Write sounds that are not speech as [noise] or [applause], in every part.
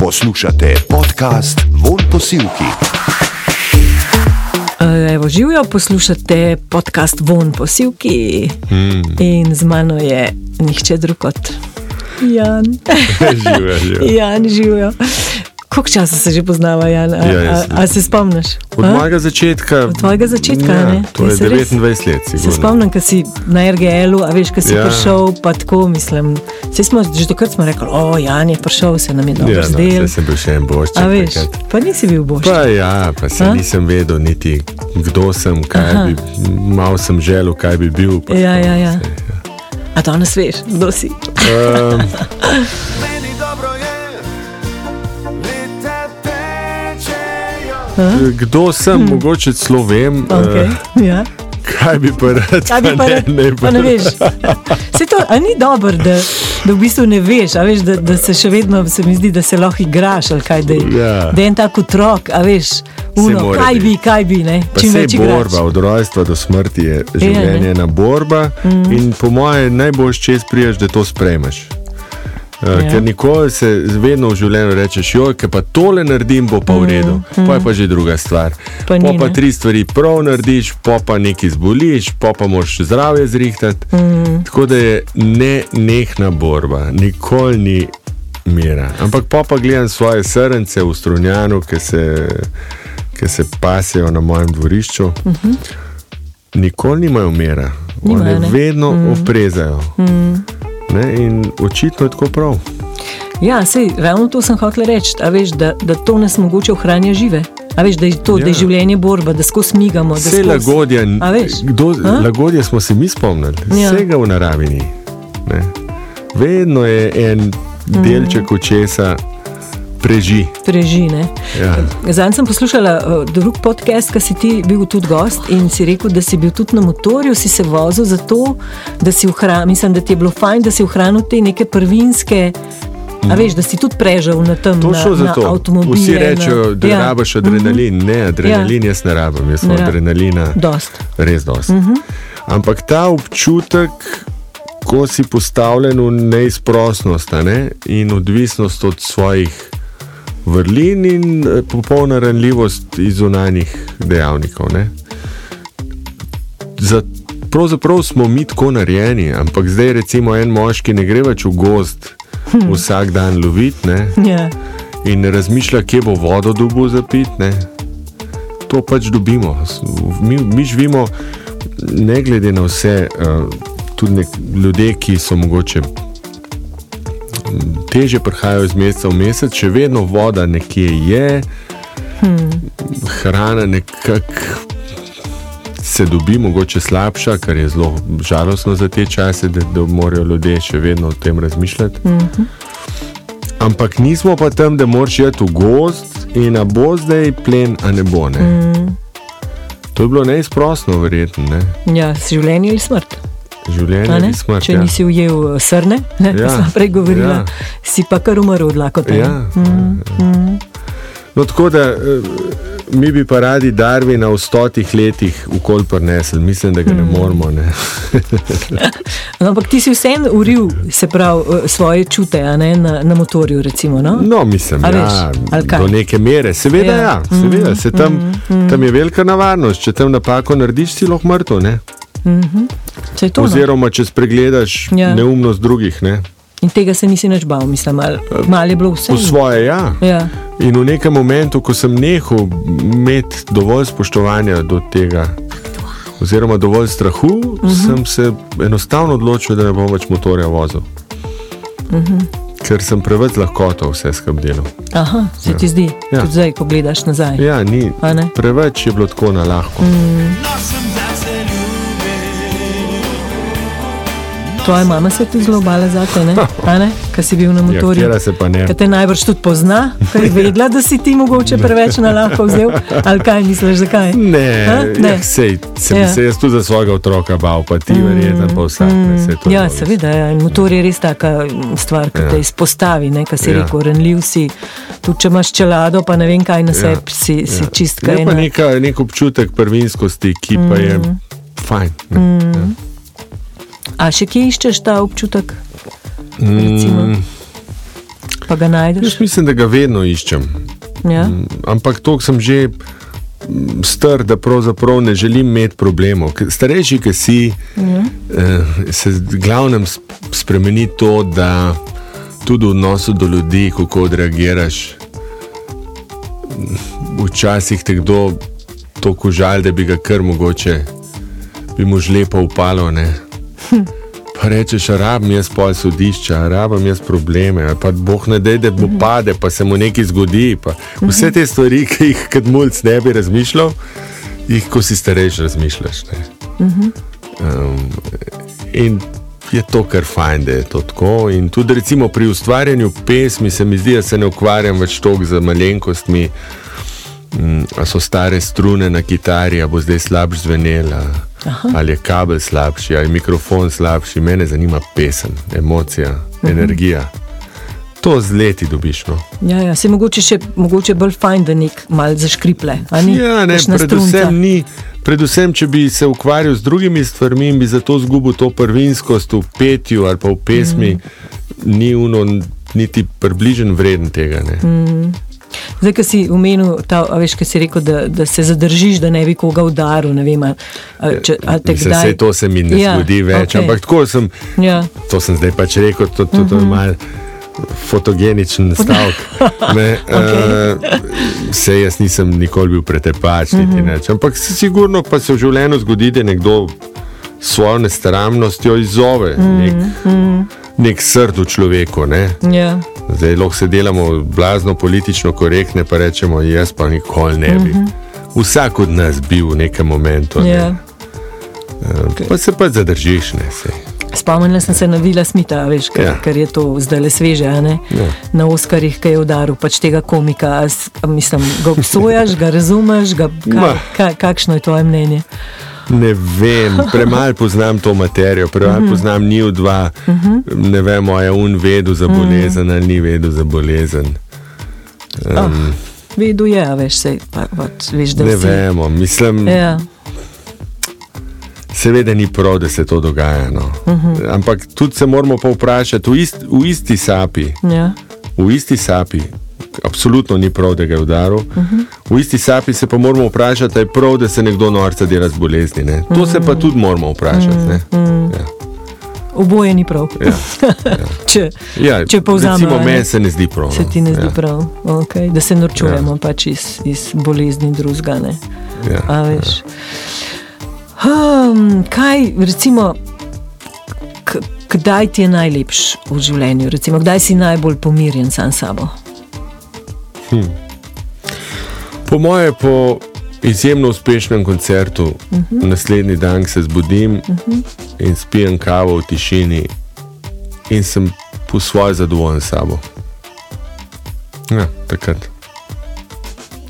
Poslušate podcast Von posilki. Evo, živijo, poslušate podcast Von posilki Hmm. in z mano je nihče drug kot Jan. [laughs] Živijo, živijo. Jan, živijo. Koliko časa se že poznava, Jan? A, Ja, a, jaz- a se spomniš? Od A? mojega začetka. Od tvojega začetka, ja, ne? To je Se res- 29 let. Se sigurno. spomnim, ko si na RGL-u, a veš, ko si Ja. ja. prišel, pa tako mislim. Vsi smo že takrat rekli, o, Jan je prišel, se nam je dobro Ja, no, zdel. saj sem bil še en bošček. A veš, takrat. pa nisi bil boš. Pa ja, pa se A? nisem vedel niti kdo sem, kaj Aha. bi, malo sem želel, kaj bi bil. Ja, tako, ja, ja. saj, A danes veš, kdo si? Um, [laughs] tečejo. kdo sem, hmm. mogoče celo vem, Okay. uh, Ja. kaj bi pa rad. Kaj bi pa, ne, ne, pa ne veš. Se to, ni dobro, da, da v bistvu ne veš, veš, da, da se še vedno, se mi zdi, da se lahko igraš, kaj, da, je- Ja. da je en tak otrok, a veš, uno, kaj bi, kaj bi, ne, čim več borba, od rojstva do smrti je življenje ne. ena borba. Mm. In po mojem, najboljš čez priješ, da to sprejmeš. Uh, Ja. Ker nikoli se vedno v življenju rečeš, joj, ker pa tole naredim, bo pa v redu. Mm. Pa je pa že druga stvar. Pa ni, pa ne. tri stvari prav narediš, po pa nekaj zboliš, po pa moraš zdravje zrihtati. Mm. Tako da je ne nehna borba, nikoli ni mira. Ampak po pa gledam svoje srnce v strunjanu, ki se, ki se pasijo na mojem dvorišču. Uh -huh. Nikoli nimajo mira, Nimajo, oni ne. vedno mm. oprezajo. Mm. Ne, in očitno je tako prav. Ja, sej, ravno to sem hotel reči, veš, da, da to nas mogoče ohranja žive. A veš, da je to, ja. da je Ja. življenje borba, da skozi smigamo. da Vse skozi- lagodje, kdo, lagodje smo se mi spomnili, Ja. vsega v naravi ni. Ne. Vedno je en delček očesa preži. Preži, ne. Ja. Zdaj sem poslušala uh, drug podcast, ki si ti bil tudi gost in si rekel, da si bil tudi na motorju, si se vozil zato, da si ohranil, mislim, da ti je bilo fajn, da si ohranil te neke prvinske. A veš, da si tudi prežal na tem avtomobile. Vsi rečejo, da ja. rabiš adrenalin. Mhm. Ne, adrenalin jaz ne rabim, jaz sem rab- adrenalina Dost. res dosti. Uh Mhm. -huh. Ampak ta občutek, ko si postavljen v neizprostnost a ne, in odvisnost od svojih vrlin, in eh, popolna ranljivost iz zunanjih dejavnikov. Ne. Za, pravzaprav smo mi tako narejeni, ampak zdaj, recimo, en moški ne gre več v gost hm. vsak dan loviti ne, Ja. in razmišlja, kje bo vodo dobil za pit. Ne. To pač dobimo. Mi, mi živimo, ne glede na vse, uh, tudi nek, ljudje, ki so mogoče teže prihajajo iz meseca v mesec, še vedno voda nekje je, hmm. hrana nekako se dobi, mogoče slabša, kar je zelo žalostno za te čase, da, da morajo ljudje še vedno o tem razmišljati. Mhm. Ampak nismo pa tam, da moraš iti v gost in a bo zdaj plen, a ne bo. Ne? Mm. To je bilo neizprostno, verjetno. Ne? ja, življenje ali smrt. Življenje ne? smrt. Če ja. nisi ujel eh, srne, ne, [laughs] Ja, smo prej govorili, ja. si pa kar umrl od lakote. Ja, Mm. No, tako da eh, mi bi pa radi Darvina v stotih letih ukol prinesli, mislim, da ga ne Mm. moramo. Ne? [laughs] No, ampak ti si vseeno uril se prav, eh, svoje čute a ne, na, na motorju. Recimo, no? No, mislim, A ja, do neke mere. Seveda, Ja. ja. Ja, seveda se tam, mm, mm. tam je velika nevarnost. Če tam napako narediš, si lahko mrtev. Saj to, no. Oziroma, če spregledaš Ja. ja. neumnost drugih. Ne. In tega se nisi več bal, mislim, malo mal je bilo vse. Po svoje, ja. Ja. In v nekem momentu, ko sem nehal imeti dovolj spoštovanja do tega, oziroma dovolj strahu, uh Mhm. -huh. sem se enostavno odločil, da ne bom več motorja vozil. Uh Mhm. -huh. Ker sem preveč lahkoto vse skupaj delal. Aha, se ti zdi, Ja. tudi zdaj, ko gledaš nazaj. Ja, ni, preveč je bilo tako na lahko. Nočem, Tvoja mama se je tudi zelo bala za te, ne? Ne? Kaj si bil na Ja, motorju. katera se pa ne. Kaj te najbrž tudi pozna, ker je vedela, da si ti mogoče preveč na lahko vzel. Ali kaj misliš, zakaj? Ne, A? ne. Ne. Ja, sej, sem Ja. ja. se jaz tudi za svojega otroka bal, pa ti verjetno pa vsak. ne, saj to je Ja, seveda. Ja. Motor je res taka mm, stvar, ki ja. Ja. te izpostavi, ne, kar si ja. Ja. rekel, renljiv si. Tudi če imaš čelado, pa ne vem kaj na sebi, si, si čist kaj. Je pa ena- neka, nek občutek prvinskosti, ki pa je Mm. fajn. Ne? Ja. A še kje iščeš ta občutek? Recimo. Mm, pa ga najdeš. Jaz mislim, da ga vedno iščem. Ja? Ampak to sem že mm, star, da pravzaprav ne želim imeti problemov. Starejši, ki si, Ja. eh, se glavnem spremeni to, da tudi v odnosu do ljudi, kako odreagiraš. Včasih te kdo tako žal, da bi ga kar mogoče, bi mu žlepo upalo. Ne? Pa rečeš, rabim jaz pol sodišča, rabim jaz probleme, pa boh ne dej, da mu pade, pa se mu nekaj zgodi. Pa. Vse te stvari, ki jih kot mulj ne bi razmišljal, jih ko si starejši razmišljaš. ne. Um, in je to kar fajn, da je to tako. In tudi recimo pri ustvarjanju pesmi se mi zdi, da se ne ukvarjam več toliko z malenkostmi. Mm, a so stare strune na kitari, a bo zdaj slabš zvenela, Aha. ali je kabel slabši, ali je mikrofon slabši. Mene zanima pesem, emocija, uh -huh. energija. To z leti dobiš. No. Ja, ja, se mogoče še mogoče bolj fajn, da nek mal zaškriple. ni? Ja, ne, predvsem, ni, predvsem, če bi se ukvarjal z drugimi stvarmi in bi zato izgubil to prvinskost v petju ali pa v pesmi, mm. ni uno, niti približen vreden tega. Mm. Zdaj, ki si omenil, ta, a veš, ki si rekel, da, da se zadržiš, da ne bi koga udaril. Vem, a, če, a te Mislim, kdaj. Vse to se mi ne Ja, zgodi več, okay. ampak tako sem, Ja. to sem zdaj pač rekel, to, to, to je mal fotogeničen stavek. Okay. uh, se jaz nisem nikoli bil pretepač, niti nič. Ampak se sigurno pa se v življenju zgodi, da nekdo svojo nestaramnostjo izzove nek, nek srd v človeku. Ne? Ja. Zdaj lahko se delamo blazno politično korektne, pa rečemo, jaz pa nikoli ne bi. Vsak od nas bi v nekem momentu. Ne? Ja. Uh, pa se pa zadržiš, ne sej. Spomnila sem se na Vila Smita, veš, ker, ja. Ker je to zdaj le sveže. Ja. Na Oskarjih, ki je udaril pač tega komika. Mislim, ga obsojaš, ga razumeš, ga, Ma. kaj, kaj, kakšno je tvoje mnenje? Ne vem, premalo poznam to materijo, premalo poznam njiju dva. Ne vemo, ali je un vedel za bolezen ali ni vedel za bolezen. Um, Vedu je, a veš, sej, pa, pač, veš, da ne vsi. vemo, mislim, Ja. seveda ni prav, da se to dogaja. No. Ampak tudi se moramo pa vprašati v, ist, v isti sapi. Ja. v isti sapi, absolutno ni prav, da ga je udaril. Uh -huh. V isti sapi se pa moramo vprašati, ali je prav, da se nekdo norca dela z bolezni. Ne? To -huh. se pa tudi moramo vprašati. Uh -huh. ja. Oboje ni prav. Ja. [laughs] če, Ja, če povzamemo. meni se ne zdi prav. Se no. ti ne zdi ja. ja. prav, okay. da se norčujemo ja. pač iz, iz bolezni drugega. ne. Ja. A veš. Um, kaj, recimo, kdaj ti je najlepš v življenju? Recimo, kdaj si najbolj pomirjen sam s sabo? Po moje, po izjemno uspešnem koncertu, uh -huh. naslednji dan se zbudim uh -huh. in spijem kavo v tišini, in sem po svoje zadovoljen s sabo. Ja, takrat.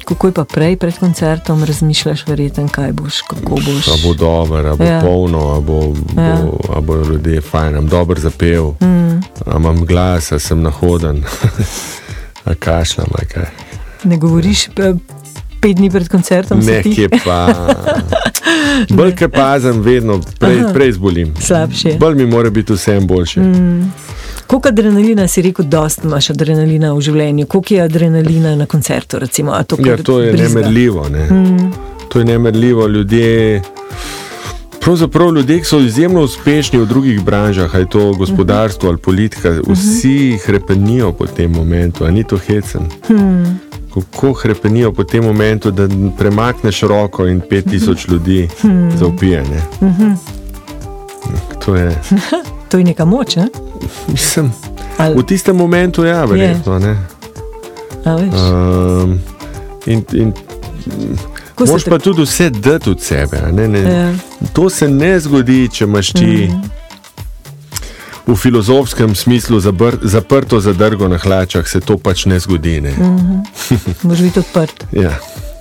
Kako je pa prej pred koncertom, razmišljaš, verjeten, kaj boš, kako boš. A bo dobro, a bo Ja. polno, a bo, bo, Ja. ja. a bo ljudje fajn, am dober zapel, mm. a imam glas, a sem nahoden, [laughs] a kašljam, a kaj. Ne govoriš pe- pet dni pred koncertom, Nekje pa. [laughs] Bolj kaj pazem, vedno prej, prej zbolim. slabše. Bolj mi mora biti vsem boljše. Mm. Koliko adrenalina si rekel, dost imaš adrenalina v življenju, koliko je adrenalina na koncertu? Recimo, to, Ja, to je brizga? nemerljivo. Ne? Mm. To je nemerljivo. Ljudje, pravzaprav ljudje, so izjemno uspešni v drugih branžah, ali je to gospodarstvo ali politika, vsi hrepenijo po tem momentu, a ni to hecen. Hmm. Kako hrepenijo po tem momentu, da premakneš roko in 5000 ljudi hmm. zaupije. ne? To je, [laughs] To je neka moč, ne? mislim, Ali, v tistem momentu, ja, verjetno. veš, Um, in, in ko se Moš te- pa tudi vse dati od sebe. a Ne, ne. Ja. To se ne zgodi, če imaš ti mm. v filozofskem smislu zabr, zaprto zadrgo na hlačah, se to pač ne zgodi. Ne. Mm. Moraš biti odprt, Ja,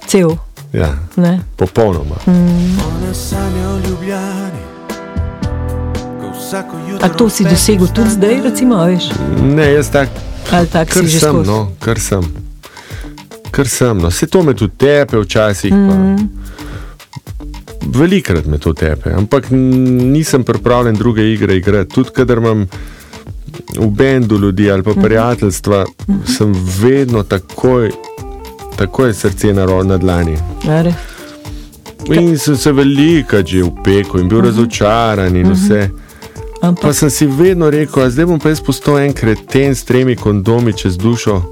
cel. ja, Ne? popolnoma. Jutro A to si dosegel tudi zdaj, recimo, veš? Ne, jaz tak, ali tako kar si že sem, skozi? no, kar sem. Kar sem, no. Vse to me tudi tepe včasih. Mm. Velikrat me to tepe, ampak nisem pripravljen druge igre igrati. Tudi kadar imam v bendu ljudi ali pa prijateljstva, sem vedno takoj, takoj srce na na dlani. A res? In sem se veliko že upekel in bil razočaran in vse. Pa Ampak sem si vedno rekel, zdaj bom pa jaz postal en kreten s tremi kondomi čez dušo.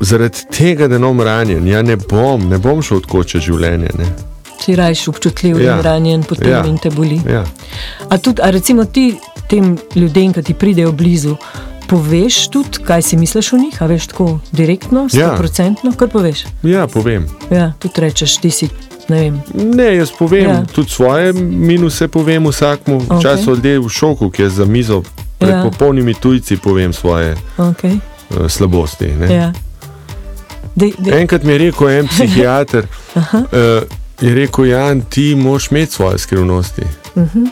Zaradi tega, da nom ranjen, ja ne bom, ne bom šel tako čez življenje. Ne. si rajš občutljiv Ja. in ranjen, potem Ja. in te boli. Ja. A, tudi, a recimo ti tem ljudem, ki ti pridejo blizu, poveš tudi, kaj si misliš o njih, a veš tako direktno, Ja. stoprocentno, kar poveš. ja, povem. Ja, tudi rečeš, ti si, ne vem. Ne, jaz povem Ja. ja. tudi svoje minuse, povem vsakmu. Okej. Včasih okay. ljudje v šoku, ki je za mizo pred Ja. ja. popolnimi tujci, povem svoje Okay. uh, slabosti. ne. Ja. Dej, dej. Enkrat mi je rekel en [laughs] psihiater, uh, je rekel, Jan, ti moraš imeti svoje skrivnosti. Uh Mhm. -huh.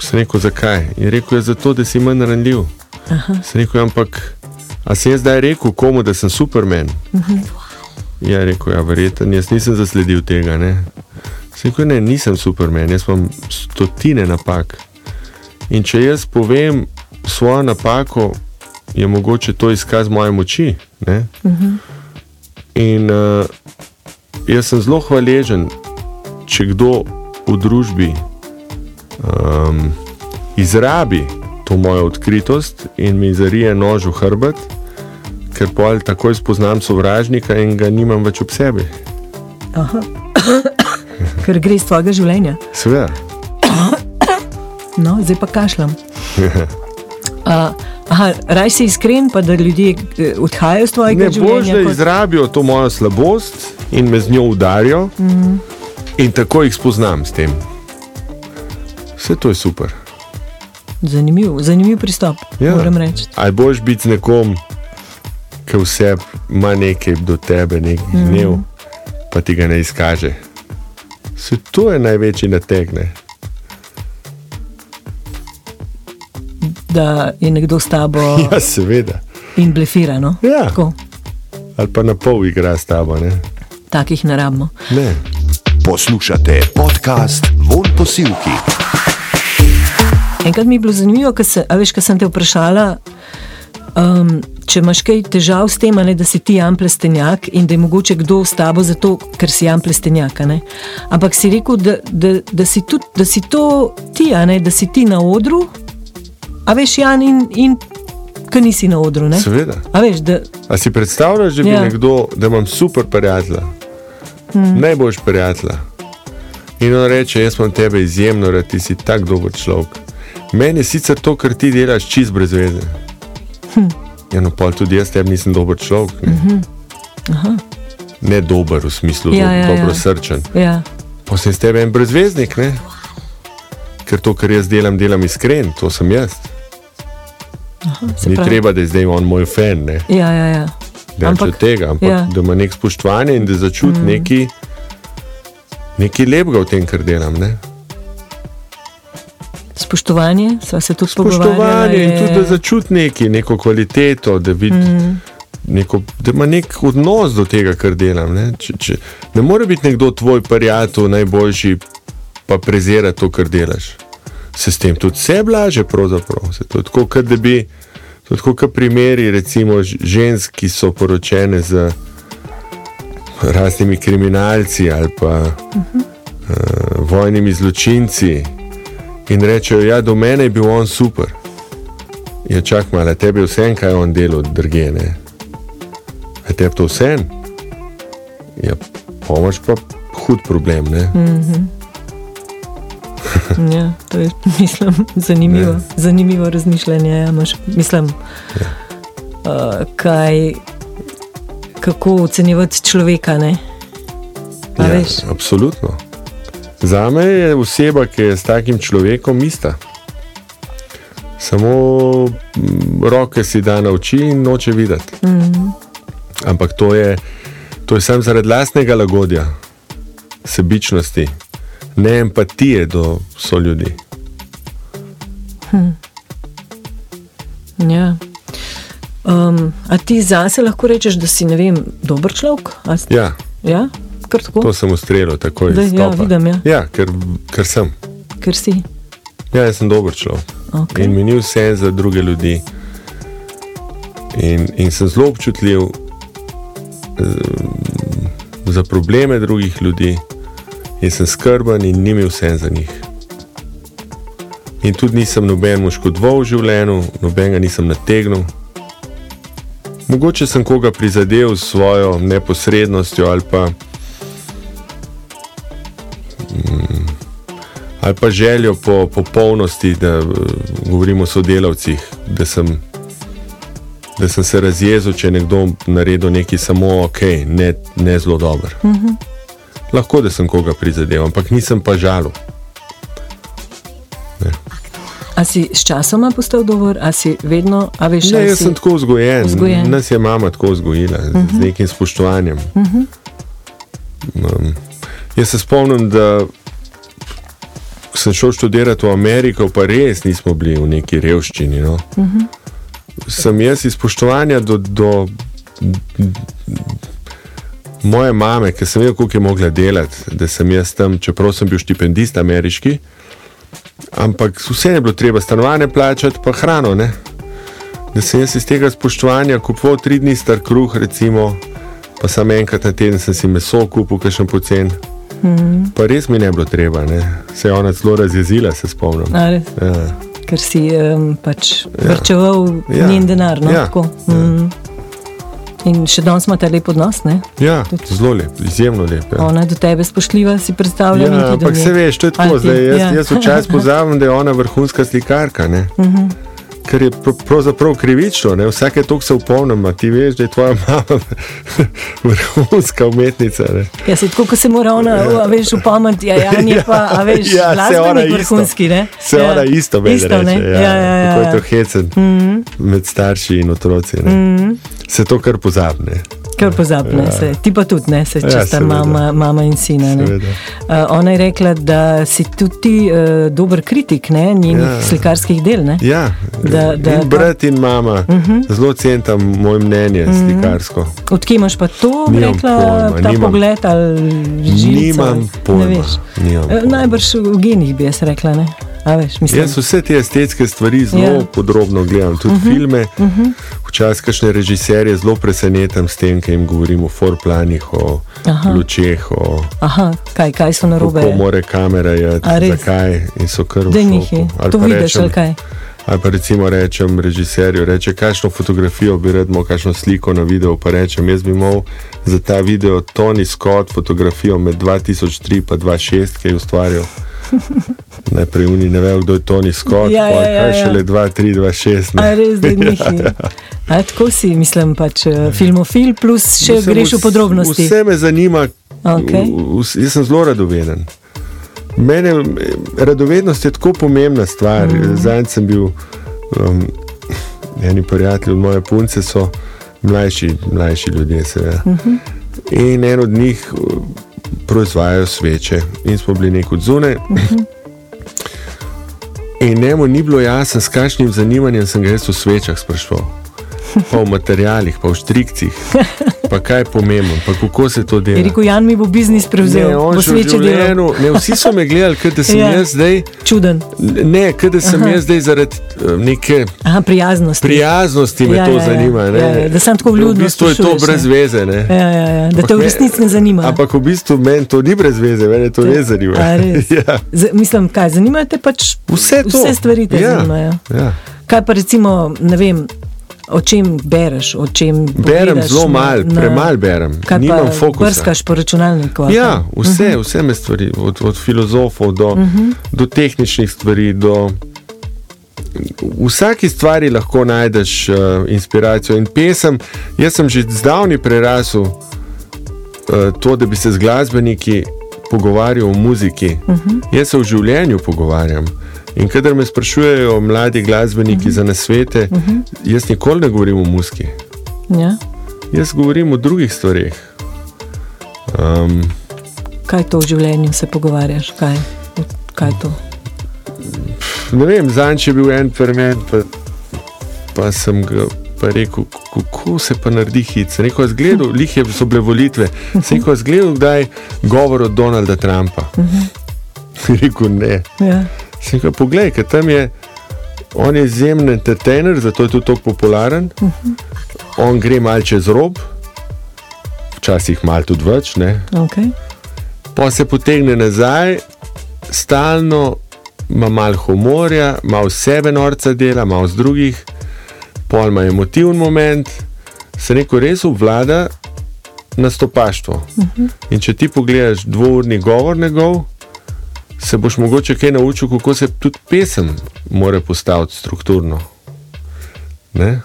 Sem rekel, zakaj? Je rekel, je zato, da si manj ranljiv. Sem rekel, "Ja, ampak, a sem jaz zdaj rekel komu, da sem supermen? Uh Mhm. -huh. Ja, rekel, ja, verjeten, jaz nisem zasledil tega. Ne? Sem rekel, ne, nisem supermen, jaz imam stotine napak. In če jaz povem svojo napako, je mogoče to izkaz moje moči. Ne? In uh, jaz sem zelo hvaležen, če kdo v družbi um, izrabi to mojo odkritost in mi zarije nož v hrbet, ker pol takoj spoznam sovražnika in ga nimam več ob sebi. [coughs] Ker gre iz tvojega življenja. Seveda. No, zdaj pa kašljam. A, [coughs] aha, raj si iskren, pa da ljudje eh, odhajajo iz tvojega Ne boš, življenja. da kot- izrabijo to mojo slabost in me z njo udarijo, mm -hmm. in tako jih spoznam s tem. Vse to je super. Zanimiv, zanimiv pristop, ja. Moram reči. Ali boš biti nekom, ki vse ima nekaj do tebe, neki mm. gnev, pa ti ga ne izkaže. Se to je največji nategne. Da je nekdo s tabo [laughs] Ja, seveda. in blefira. No? Ja. Tako, Ali pa na pol igra s tabo. Ne? takih ne rabimo. ne. Poslušate podcast Von Posilki. Enkrat mi je bilo zanimivo, ker se, a veš, ker sem te vprašala, um, če imaš kaj težav s tem, ne, da si ti Jan Plestenjak in da je mogoče kdo s tabo zato, ker si Jan Plestenjak. a ne. Ampak si rekel, da, da, da, si tudi, da si to ti, a ne, da si ti na odru, a veš, Jan, in, in ki nisi na odru. Ne? Seveda. A veš, da, A si predstavljaš, da bi Ja. ja. nekdo, da imam super prijatelja, hmm. najboljš prijatelja. In on reče: Jaz imam tebe izjemno, rad ti si tak dober človek. Meni je sicer to, kar ti delaš, čist brez veze. Hm. Ja, no, pa tudi jaz tebi nisem dober človek. Ne, Mhm. ne dober v smislu, Ja, ja, ja, do, ja. dobro srčen. ja, Pa sem s tebe en brezveznik, ne? ker to, kar jaz delam, delam iskren, to sem jaz. Se Ni pravi- treba, da je zdaj on moj fan. Ne? Ja, ja, ja. Več od tega, ampak ja. da ima nek spoštovanje in da začuti mm. nekaj, nekaj lepega v tem, kar delam. Ne? Spoštovanje, sva se tudi Spoštovanje pogovarjala, in je- tudi da začuti nekaj, neko kvaliteto, da, vid, mm. neko, da ima nek odnos do tega, kar delam. Ne, če, če, ne more biti nekdo tvoj prijatelj, najboljši, pa prezira to, kar delaš. Se s tem tudi vse blaže, pravzaprav. Se to je tako, kot da bi. To je tako, kot primeri, recimo, žensk, ki so poročene z raznimi kriminalci ali pa uh -huh. uh, vojnimi zločinci in rečejo, da ja, do mene je bil on super. Je čak malo, tebi je vse, kaj je on delal, drge. Ne? A tebi to vse? Ja, pomoč pa hud problem. Ne? Ja, to je [laughs] mislim, zanimivo, zanimivo razmišljanje. Ja, imaš, mislim, ja. uh, kaj, kako ocenjevati človeka. Ne? A Ja, veš? absolutno. Za me je oseba, ki je s takim človekom ista. Samo mm, roke si da na oči in noče videti. Mm -hmm. Ampak to je, to je samo zaradi lastnega lagodja, sebičnosti, ne empatije do soljudi. Ja. Um, a ti zase lahko rečeš, da si vem, dober človek? Ja, ja? Tako, to sem ustrelil takoj. Da, ja, vidim, ja. ja ker, ker sem. ker si. Ja, jaz sem dober človek. Okay. in mi ni vse za druge ljudi. In, in sem zelo občutljiv eh, za probleme drugih ljudi, in sem skrben, in ni mi vse za njih. In tudi nisem nobenemu škodoval v življenju, nobenega nisem nategnil. Mogoče sem koga prizadel s svojo neposrednostjo ali pa, mm, ali pa željo po popolnosti, da eh, govorimo o sodelavcih, da sem, da sem se razjezil, če je nekdo naredil nekaj samo ok, ne, ne zelo dober. Uh -huh. Lahko da sem koga prizadel, ampak nisem pa žalil. A si s časoma postal dober, a si vedno, a veš, Ne, ali jaz si... sem tako vzgojen. vzgojen. Nas je mama tako vzgojila, uh -huh. z nekim spoštovanjem. Uh -huh. um, jaz se spomnim, da sem šel študirati v Ameriko, pa res nismo bili v neki revščini. No. Uh -huh. Sem jaz iz spoštovanja do, do moje mame, ker sem vedel, koliko je mogla delati, da sem jaz tam, čeprav sem bil štipendist ameriški. Ampak vse je bilo treba, stanovanje plačati, pa hrano. Ne? Da sem jaz iz tega spoštovanja kupoval tri dni star kruh, recimo, pa sam enkrat na teden sem si meso kupil, kaj še pocen. Mm. Pa res mi ne bilo treba, ne? se je ona zelo razjezila, se spomnim. A? Ja. Ker si um, pač vrčeval Ja. ja. njen denar. No, Ja. tako. mm. In še danes imate lep odnos, ne? ja, zelo lep, izjemno lep. Ja. Ona je do tebe spoštljiva, si predstavlja. Ja, ampak se veš, to je tako. Ti- Zdaj, jaz, ja. jaz včasih [laughs] pozabim, da je ona vrhunska slikarka. Uh Mhm. -huh. Ker je pr pravzaprav krivično, ne? vsake toliko se upomnim, ti veš, da je tvoja mama [laughs] vrhunska umetnica. Ne? Ja, se tako, ko se mora ona, ja. a veš, upamati, ja, ja, je pa, a [laughs] veš, Ja, ja, se ona glasbenik vrhunski, ne? Se ja. ona isto meni isto, reče. ne? Ja, ja, ja, Kako ja. je to hecen mm -hmm. med starši in otroci. Mm -hmm. Se to kar pozabne. Kar pozabne ja. se, ti pa tudi ne, se Ja, če sta seveda. mama, mama in sina. Seveda. Uh, ona je rekla, da si tudi ti uh, dober kritik ne, njenih Ja. ja. slikarskih del. Ne? Ja, Da- da- in brat in mama, uh Mhm. -huh. zelo cenim moje mnenje, uh -huh. slikarsko. Odkje imaš pa to, Nimam rekla, pojma, ta nimam. pogled ali žilico? Nimam pojma, nimam Eh, pojma. Najbrž v genih bi jaz rekla. Ne? Veš, mislim, Jaz vse te estetske stvari zelo Ja. ja. podrobno gledam, tudi uh -huh. filme. Uh -huh. Včasih kakšne režiserje zelo presenetim s tem, kaj jim govorim o forplanih, o Aha. lučeh, o Aha, kaj, kaj so narobe? kako more kamera res? zakaj in so v Da njih je. To vidiš, rečem- ali kaj? Ali pa recimo rečem režiserju, reče, kakšno fotografijo bi rad imel, kakšno sliko na videu. Pa rečem, jaz bi imel za ta video Tony Scott fotografijo med 2003 in 2006, ki je ustvarjal. [laughs] Najprej oni ne vejo, kdo je Tony Scott, Ja, ja, pol ja, kaj ja. šele 2003, 2006. A res, da njih [laughs] je. A tako si, mislim, pač eh, filmofil, plus še Mislim, greš v podrobnosti. Vse me zanima, Okej. v- v- jaz sem zelo radoveden. Mene, radovednost je tako pomembna stvar. Mm. Zdaj sem bil, um, eni prijatelji od moje punce so mlajši, mlajši ljudje, seveda. Mm -hmm. In en od njih uh, proizvajajo sveče, in smo bili nekod zunaj. Mm -hmm. In njemu ni bilo jasno, s kakšnim zanimanjem sem ga jaz o svečah sprašval. Pa o materialih, pa o štrikcih, pa kaj je pomembno, pa kako se to dela. Je rekel, Jan mi bo biznis prevzel, Ne, bo življenju, ne, vsi so me gledali, da sem Ja. ja. jaz zdaj, Čuden. ne, da sem Aha. jaz zdaj zaradi eh, neke Aha, prijaznost. prijaznosti me Ja, to ja, ja. zanima. Ne. Ja, ja, da sem tako vljudno V bistvu je to brez veze. Ne. Ja, ja, ja, da te v resnici ne zanima. Ampak v bistvu meni to ni brez veze, mene to res zanima. A, res? [laughs] ja. Z, mislim, kaj zanimajo te pač Vse to. Vse stvari te ja. zanimajo. Ja. Kaj pa recimo, ne vem, o čem bereš, o čem Berem zelo malo, na- premalo berem, nimam fokusa. brskaš po računalniku? Ja, vse, vse me stvari, od, od filozofov do, uh -huh. do tehničnih stvari. Do, v vsaki stvari lahko najdeš uh, inspiracijo in pesem. Jaz sem že zdavni prerasel uh, to, da bi se z glasbeniki pogovarjal o muziki. Uh -huh. Jaz se v življenju pogovarjam. In kadar me sprašujejo mladi glasbeniki uh -huh. za nasvete, uh -huh. jaz nikoli ne govorim o muziki. Ja? Jaz govorim o drugih stvareh. Um, Kaj to v življenju se pogovarjaš? Kaj, kaj to? Ne vem, zanj je bil en ferment, pa, pa sem ga pa rekel, kako se pa naredi hit. Sem rekel, zgledal, lih je, so bile volitve. Sem rekel, zgledal kdaj govor od Donalda Trumpa. Rekel ne. Ja. Sem rekel, poglej, ker tam je On je izjemen entertainer, zato je tudi tako popularen. Uh -huh. On gre malce čez rob, včasih malo tudi več, ne. Okay. pa se potegne nazaj, stalno ima malo humorja, malo sebe norca dela, malo z drugih, pol ima emotivni moment, se neko res obvlada nastopaštvo. Uh -huh. In če ti pogledaš dvourni govor njegov, se boš mogoče kaj naučil, kako se tudi pesem mora postaviti strukturno. Ne?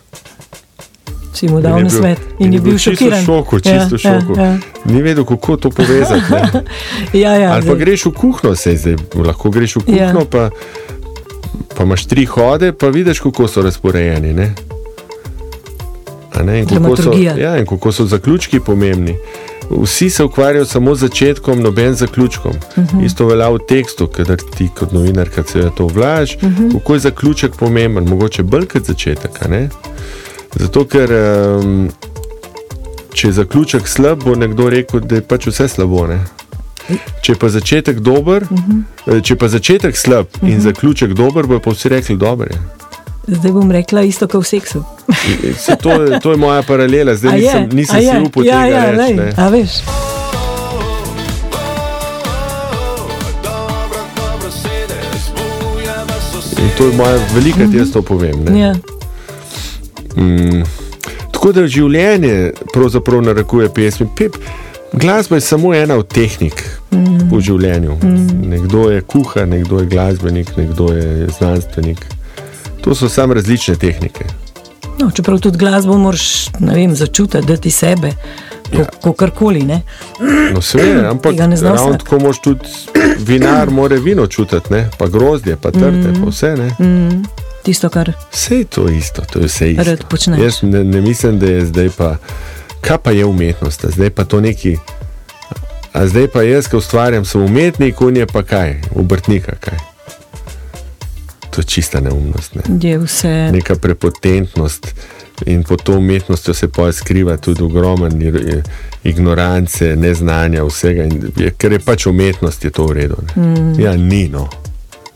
Si mu dal In na bil- svet in je bil čisto šokiran. šoku, čisto v šoku. Ja, ja, Ni vedel, kako to povezati. [laughs] ja, ja, Ali pa zdaj- greš v kuhno, sej zdaj lahko greš v kuhno, Ja. pa, pa imaš tri hode, pa vidiš, kako so razporejeni. Ne? A Ne, in, kako so, ja, in kako so zaključki pomembni. Vsi se ukvarjajo samo z začetkom, noben zaključkom. Uh Mhm. -huh. Isto velja v tekstu, kadar ti kot novinar, kad se to vlaš, uh Mhm. -huh. kako je zaključek pomemben, mogoče bolj kot začetek. Zato, ker um, če je zaključek slab, bo nekdo rekel, da je pač vse slabo. Ne? Če pa začetek dober, uh -huh. če pa začetek slab uh -huh. in zaključek dober, bojo pa vsi rekli, dober je. Zdaj bom rekla isto kot v seksu. [laughs] Se To, je- to je moja paralela, zdaj A je? nisem, nisem A si je? upal ja, tega ja, reči. lej. A veš. In to je moja velika, uh -huh. jaz to povem. ne. ja. Mm. Tako da življenje pravzaprav narekuje pesmi. Pep, glasba je samo ena od tehnik mm. v življenju. Mm. Nekdo je kuhar, nekdo je glasbenik, nekdo je znanstvenik. To so samo različne tehnike. no, čeprav tudi glasbo moraš vem, začutiti, da ti sebe, Ja. ko, karkoli. Ne? No, Sve, [clears throat] ampak ravno tako moš tudi [clears throat] vinar, more vino čutiti, ne? pa grozdje, pa trte, mm. pa vse. Ne? Mm, tisto, kar Vse je to isto, to je vse isto. Jaz ne, ne mislim, da je zdaj pa, kaj pa je umetnost, a zdaj pa to neki. A zdaj pa jaz, ki ustvarjam, sem umetnik, on je pa kaj, obrtnika kaj. To je čista neumnost, ne? je vse. neka prepotentnost. In pod to umetnostjo se pa skriva tudi ogromen ignorance, neznanja, vsega. In Je, ker je pač umetnost, je to v redu. Mm. Ja, ni no.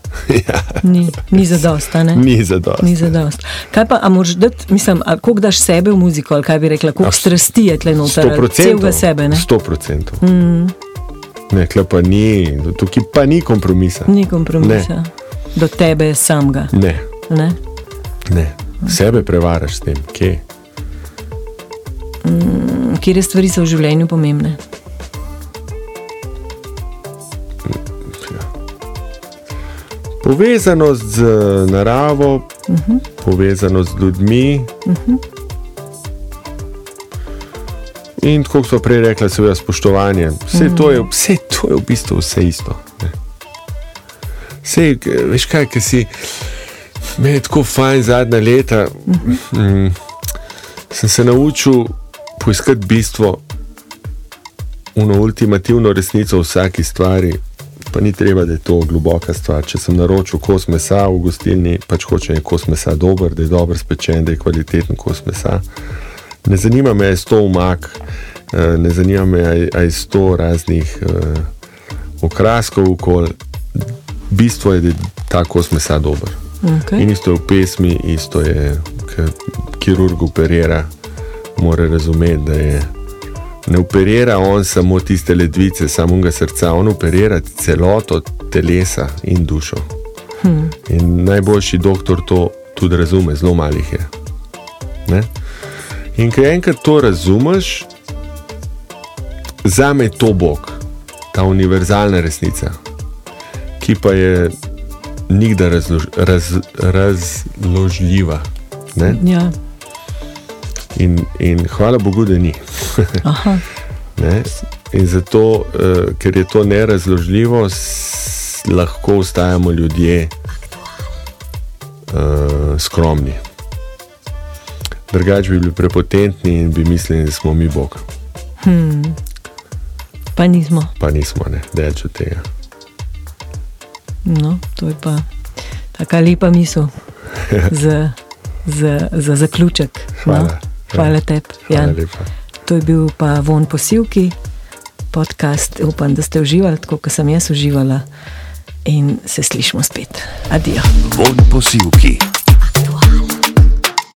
[laughs] ja, Ni, ni zadosta. Ne? ni zadosti. Ni zadost. Kaj pa, a moraš dati, mislim, koliko daš sebe v muziko, ali kaj bi rekla, koliko strasti je tle noter, celega sebe, ne? Sto procentov. Mm. Ne, pa ni, tukaj pa ni kompromisa. Ni kompromisa. Ne. Do tebe samega. Ne, Ne? ne. Sebe prevaraš s tem, kje. Kje stvari so v življenju pomembne? Povezanost z naravo, uh -huh. povezanost z ljudmi. Uh -huh. In tako so prej rekli, seveda spoštovanje. Vse, to je, vse to je v bistvu vse isto. ne. Sej, veš kaj, ki si. Meni tako fajn zadnja leta. Mm, sem se naučil poiskati bistvo, uno ultimativno resnico v vsaki stvari. Pa ni treba, da je to globoka stvar. Če sem naročil kos mesa v gostilni, pač hočem, da je kos mesa dober, da je dobro spečen, da je kvaliteten kos mesa. Ne zanima me, je sto umak, eh, ne zanima me, je sto raznih uh, okraskov okoli. Bistvo je, da je ta kos mesa dober. Okay. In isto je v pesmi, isto je, ker kirurg operira, mora razumeti, da je. Ne operira on samo tiste ledvice, samo ga srca, on operira celoto telesa in dušo. Hmm. In najboljši doktor to tudi razume, zelo malih je. Ne? In ko enkrat to razumeš, za me je to Bog, ta univerzalna resnica, ki pa je nikdar razlož, raz, razložljiva. Ne? Ja. In, in hvala Bogu, da ni. [laughs] In zato, uh, ker je to nerazložljivo, lahko ostajamo ljudje uh, skromni. Drugač bi bili prepotentni in bi mislili, da smo mi Bog. Pa nismo. Pa nismo, ne, več od tega. No, to je pa tako lepa misel [laughs] za, za, za zaključek. Hvala. No? Hvala tebi, Hvala Jan. lepa. To je bil pa von posilki, podcast. Upam, da ste uživali, tako kot sem jaz uživala. In se slišmo spet. Adijo. Von posilki.